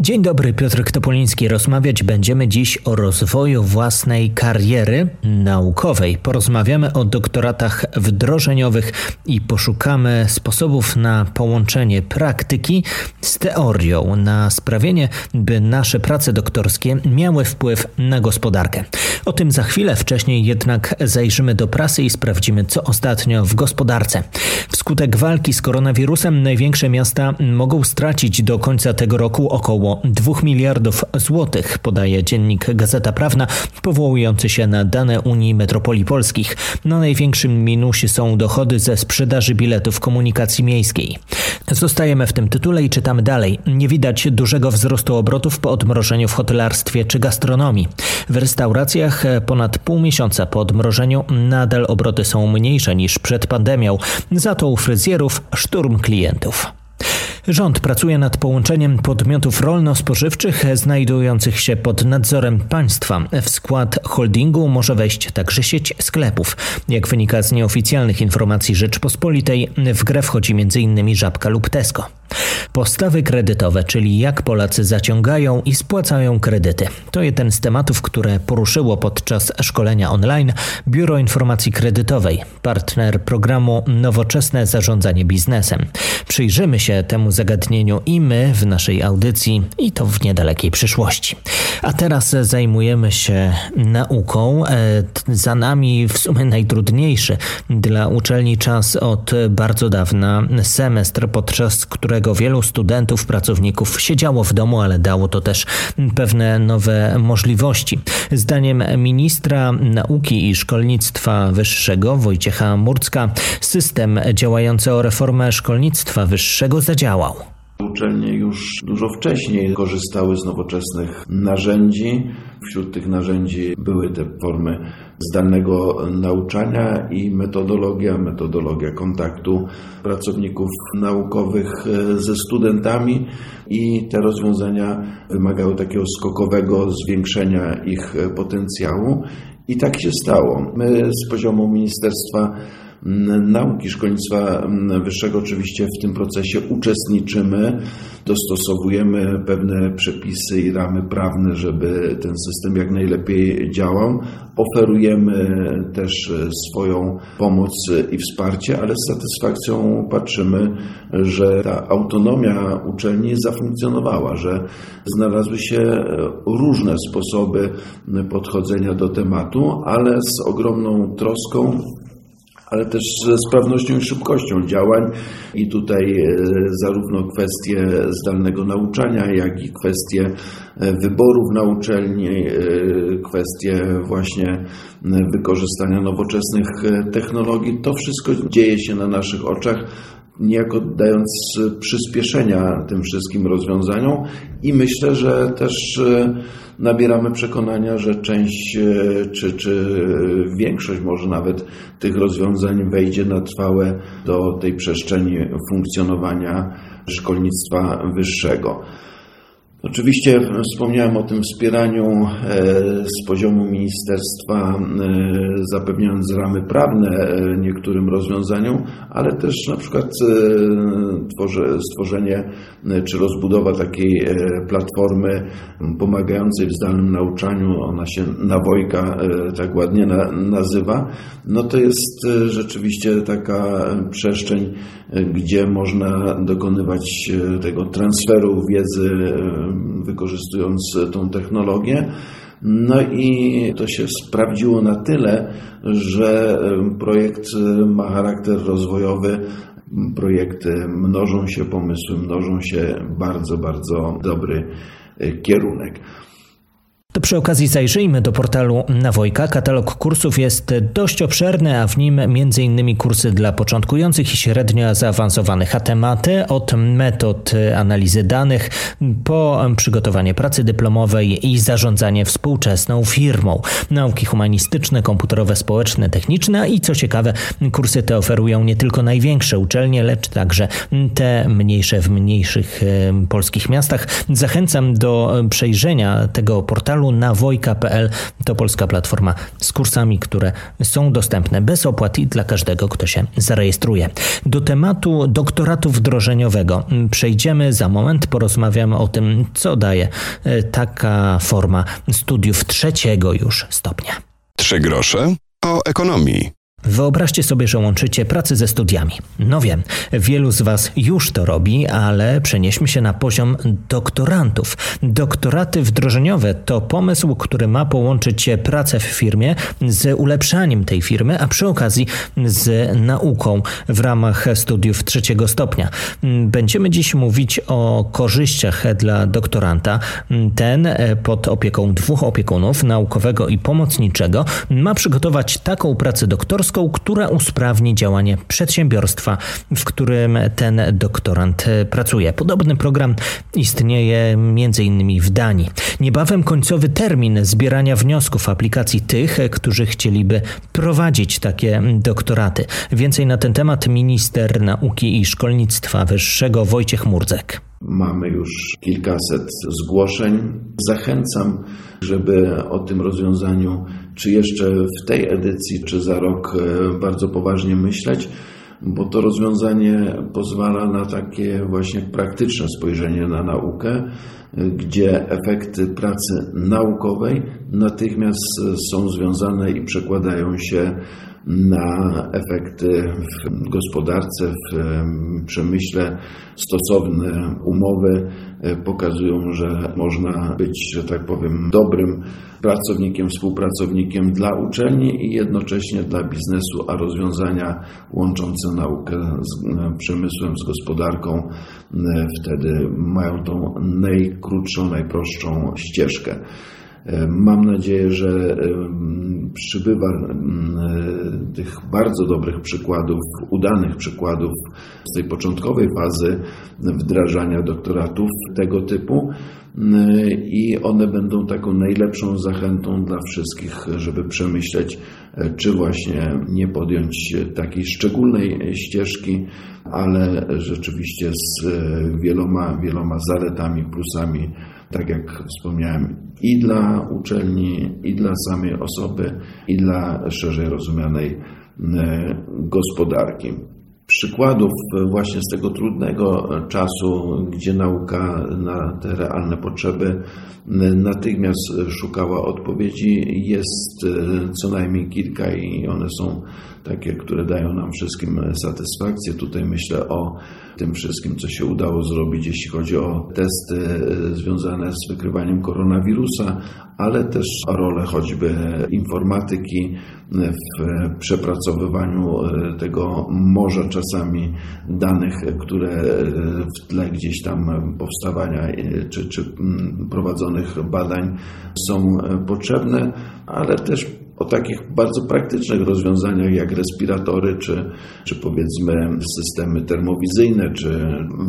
Dzień dobry, Piotr Topoliński. Rozmawiać będziemy dziś o rozwoju własnej kariery naukowej. Porozmawiamy o doktoratach wdrożeniowych i poszukamy sposobów na połączenie praktyki z teorią, na sprawienie, by nasze prace doktorskie miały wpływ na gospodarkę. O tym za chwilę, wcześniej jednak zajrzymy do prasy i sprawdzimy, co ostatnio w gospodarce. Wskutek walki z koronawirusem największe miasta mogą stracić do końca tego roku około 2 miliardów złotych, podaje dziennik Gazeta Prawna, powołujący się na dane Unii Metropolii Polskich. Na największym minusie są dochody ze sprzedaży biletów komunikacji miejskiej. Zostajemy w tym tytule i czytamy dalej. Nie widać dużego wzrostu obrotów po odmrożeniu w hotelarstwie czy gastronomii. W restauracjach ponad pół miesiąca po odmrożeniu nadal obroty są mniejsze niż przed pandemią, za to u fryzjerów szturm klientów. Rząd pracuje nad połączeniem podmiotów rolno-spożywczych znajdujących się pod nadzorem państwa. W skład holdingu może wejść także sieć sklepów. Jak wynika z nieoficjalnych informacji Rzeczpospolitej, w grę wchodzi m.in. Żabka lub Tesco. Postawy kredytowe, czyli jak Polacy zaciągają i spłacają kredyty. To jeden z tematów, które poruszyło podczas szkolenia online Biuro Informacji Kredytowej, partner programu Nowoczesne Zarządzanie Biznesem. Przyjrzymy się temu zagadnieniu i my w naszej audycji, i to w niedalekiej przyszłości. A teraz zajmujemy się nauką. E, za nami w sumie najtrudniejszy dla uczelni czas od bardzo dawna semestr, podczas którego wielu studentów, pracowników siedziało w domu, ale dało to też pewne nowe możliwości. Zdaniem ministra nauki i szkolnictwa wyższego Wojciecha Murcka, system działający o reformę szkolnictwa wyższego zadziałał. Uczelnie już dużo wcześniej korzystały z nowoczesnych narzędzi. Wśród tych narzędzi były te formy zdalnego nauczania i metodologia, metodologia kontaktu pracowników naukowych e, ze studentami i te rozwiązania wymagały takiego skokowego zwiększenia ich potencjału i tak się stało. My z poziomu Ministerstwa Nauki Szkolnictwa Wyższego oczywiście w tym procesie uczestniczymy, dostosowujemy pewne przepisy i ramy prawne, żeby ten system jak najlepiej działał. Oferujemy też swoją pomoc i wsparcie, ale z satysfakcją patrzymy, że ta autonomia uczelni zafunkcjonowała, że znalazły się różne sposoby podchodzenia do tematu, ale z ogromną troską ale też ze sprawnością i szybkością działań. I tutaj e, zarówno kwestie zdalnego nauczania, jak i kwestie e, wyborów na uczelni, e, kwestie właśnie wykorzystania nowoczesnych technologii, to wszystko dzieje się na naszych oczach niejako dając przyspieszenia tym wszystkim rozwiązaniom i myślę, że też nabieramy przekonania, że część e, czy, czy większość może nawet tych rozwiązań wejdzie na trwałe do tej przestrzeni funkcjonowania szkolnictwa wyższego. Oczywiście wspomniałem o tym wspieraniu e, z poziomu ministerstwa, e, zapewniając ramy prawne e, niektórym rozwiązaniom, ale też na przykład stworzenie czy rozbudowa takiej platformy pomagającej w zdalnym nauczaniu, ona się Nawojka tak ładnie nazywa, no to jest rzeczywiście taka przestrzeń, gdzie można dokonywać tego transferu wiedzy wykorzystując tą technologię. No i to się sprawdziło na tyle, że projekt ma charakter rozwojowy. Projekty mnożą się, pomysły mnożą się, bardzo, bardzo dobry kierunek. To przy okazji zajrzyjmy do portalu Nawojka. Katalog kursów jest dość obszerny, a w nim m.in. kursy dla początkujących i średnio zaawansowanych, a tematy od metod analizy danych po przygotowanie pracy dyplomowej i zarządzanie współczesną firmą. Nauki humanistyczne, komputerowe, społeczne, techniczne i co ciekawe, kursy te oferują nie tylko największe uczelnie, lecz także te mniejsze w mniejszych polskich miastach. Zachęcam do przejrzenia tego portalu portalu nawojka.pl. To polska platforma z kursami, które są dostępne bez opłat i dla każdego, kto się zarejestruje. Do tematu doktoratu wdrożeniowego przejdziemy za moment. Porozmawiamy o tym, co daje e, taka forma studiów trzeciego już stopnia. Trzy grosze o ekonomii. Wyobraźcie sobie, że łączycie pracę ze studiami. No wiem, wielu z Was już to robi, ale przenieśmy się na poziom doktorantów. Doktoraty wdrożeniowe to pomysł, który ma połączyć pracę w firmie z ulepszaniem tej firmy, a przy okazji z nauką w ramach studiów trzeciego stopnia. Będziemy dziś mówić o korzyściach dla doktoranta. Ten pod opieką dwóch opiekunów, naukowego i pomocniczego, ma przygotować taką pracę doktorską, która usprawni działanie przedsiębiorstwa, w którym ten doktorant pracuje. Podobny program istnieje m.in. w Danii. Niebawem końcowy termin zbierania wniosków aplikacji tych, którzy chcieliby prowadzić takie doktoraty. Więcej na ten temat minister nauki i szkolnictwa wyższego Wojciech Murdzek. Mamy już kilkaset zgłoszeń. Zachęcam, żeby o tym rozwiązaniu, czy jeszcze w tej edycji, czy za rok, e, bardzo poważnie myśleć, bo to rozwiązanie pozwala na takie właśnie praktyczne spojrzenie na naukę, gdzie efekty pracy naukowej natychmiast są związane i przekładają się na efekty w gospodarce, w przemyśle. Stosowne umowy e, pokazują, że można być, że tak powiem, dobrym pracownikiem, współpracownikiem dla uczelni i jednocześnie dla biznesu, a rozwiązania łączące naukę z e, przemysłem, z gospodarką e, wtedy mają tą najkrótszą, najprostszą ścieżkę. Mam nadzieję, że przybywa tych bardzo dobrych przykładów, udanych przykładów z tej początkowej fazy wdrażania doktoratów tego typu i one będą taką najlepszą zachętą dla wszystkich, żeby przemyśleć, czy właśnie nie podjąć takiej szczególnej ścieżki, ale rzeczywiście z wieloma, wieloma zaletami, plusami tak jak wspomniałem, i dla uczelni, i dla samej osoby, i dla szerzej rozumianej e, gospodarki. Przykładów właśnie z tego trudnego czasu, gdzie nauka na te realne potrzeby e, natychmiast szukała odpowiedzi, jest e, co najmniej kilka i one są takie, które dają nam wszystkim satysfakcję. Tutaj myślę o tym wszystkim, co się udało zrobić, jeśli chodzi o testy e, związane z wykrywaniem koronawirusa, ale też o rolę choćby informatyki w przepracowywaniu e, tego morza czasami danych, które e, w tle gdzieś tam powstawania czy, czy prowadzonych badań są potrzebne, ale też o takich bardzo praktycznych rozwiązaniach jak respiratory, czy, czy powiedzmy systemy termowizyjne, czy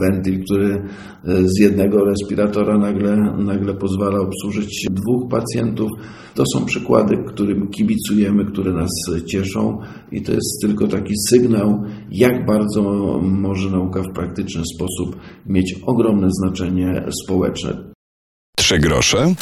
wentyl, który e, z jednego respiratora nagle, nagle pozwala obsłużyć dwóch pacjentów. To są przykłady, którym kibicujemy, które nas cieszą i to jest tylko taki sygnał, jak bardzo może nauka w praktyczny sposób mieć ogromne znaczenie społeczne. Trzy grosze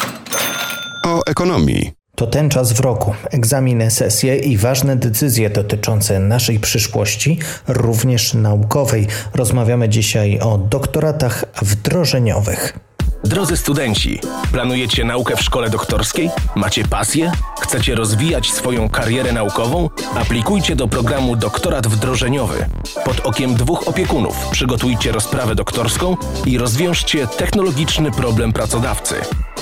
o ekonomii. To ten czas w roku. Egzaminy, sesje i ważne decyzje dotyczące naszej przyszłości, również naukowej. Rozmawiamy dzisiaj o doktoratach wdrożeniowych. Drodzy studenci, planujecie naukę w szkole doktorskiej? Macie pasję? Chcecie rozwijać swoją karierę naukową? Aplikujcie do programu Doktorat Wdrożeniowy. Pod okiem dwóch opiekunów przygotujcie rozprawę doktorską i rozwiążcie technologiczny problem pracodawcy.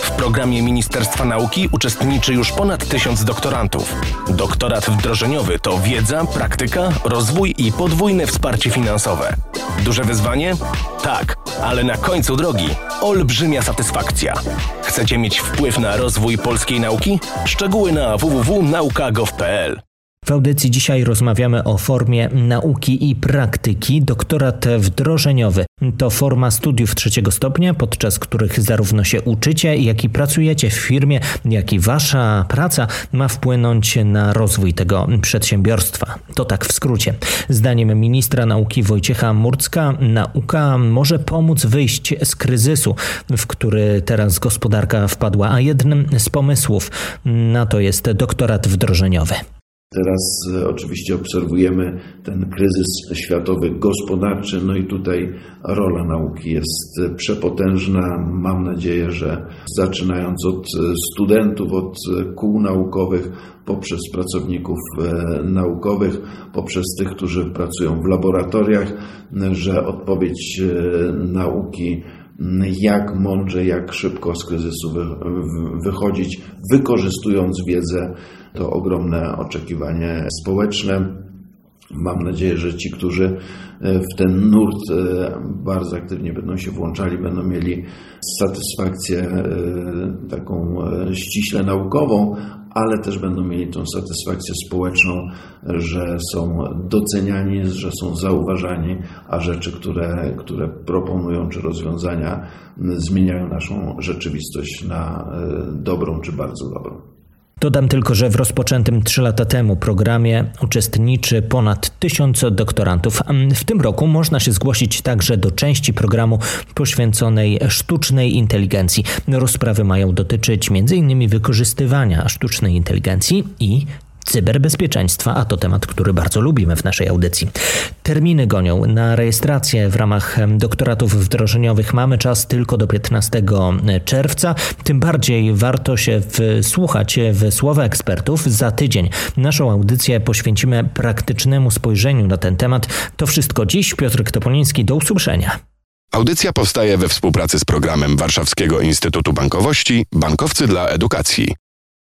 W programie Ministerstwa Nauki uczestniczy już ponad tysiąc doktorantów. Doktorat wdrożeniowy to wiedza, praktyka, rozwój i podwójne wsparcie finansowe. Duże wyzwanie? Tak, ale na końcu drogi olbrzymia satysfakcja. Chcecie mieć wpływ na rozwój polskiej nauki? Szczegóły na www.nauka.gov.pl W audycji dzisiaj rozmawiamy o formie nauki i praktyki. Doktorat wdrożeniowy to forma studiów trzeciego stopnia, podczas których zarówno się uczycie, jak i pracujecie w firmie, jak i wasza praca ma wpłynąć na rozwój tego przedsiębiorstwa. To tak w skrócie. Zdaniem ministra nauki Wojciecha Murcka, nauka może pomóc wyjść z kryzysu, w który teraz gospodarka wpadła, a jednym z pomysłów na to jest doktorat wdrożeniowy. Teraz e, oczywiście obserwujemy ten kryzys światowy gospodarczy, no i tutaj rola nauki jest e, przepotężna. Mam nadzieję, że zaczynając od e, studentów, od kół naukowych, poprzez pracowników naukowych, poprzez tych, którzy pracują w laboratoriach, że odpowiedź nauki jak mądrze, jak szybko z kryzysu wychodzić, wykorzystując wiedzę to ogromne oczekiwanie społeczne. Mam nadzieję, że ci, którzy e, w ten nurt e, bardzo aktywnie będą się włączali, będą mieli satysfakcję e, taką ściśle naukową, ale też będą mieli tą satysfakcję społeczną, że są doceniani, że są zauważani, a rzeczy, które, które proponują, czy rozwiązania zmieniają naszą rzeczywistość na dobrą, czy bardzo dobrą. Dodam tylko, że w rozpoczętym trzy lata temu programie uczestniczy ponad tysiąc doktorantów. W tym roku można się zgłosić także do części programu poświęconej sztucznej inteligencji. Rozprawy mają dotyczyć m.in. wykorzystywania sztucznej inteligencji i cyberbezpieczeństwa, a to temat, który bardzo lubimy w naszej audycji. Terminy gonią. Na rejestrację w ramach doktoratów wdrożeniowych mamy czas tylko do 15 czerwca. Tym bardziej warto się wsłuchać w słowa ekspertów. Za tydzień naszą audycję poświęcimy praktycznemu spojrzeniu na ten temat. To wszystko dziś. Piotr Topoliński, do usłyszenia. Audycja powstaje we współpracy z programem Warszawskiego Instytutu Bankowości Bankowcy dla Edukacji.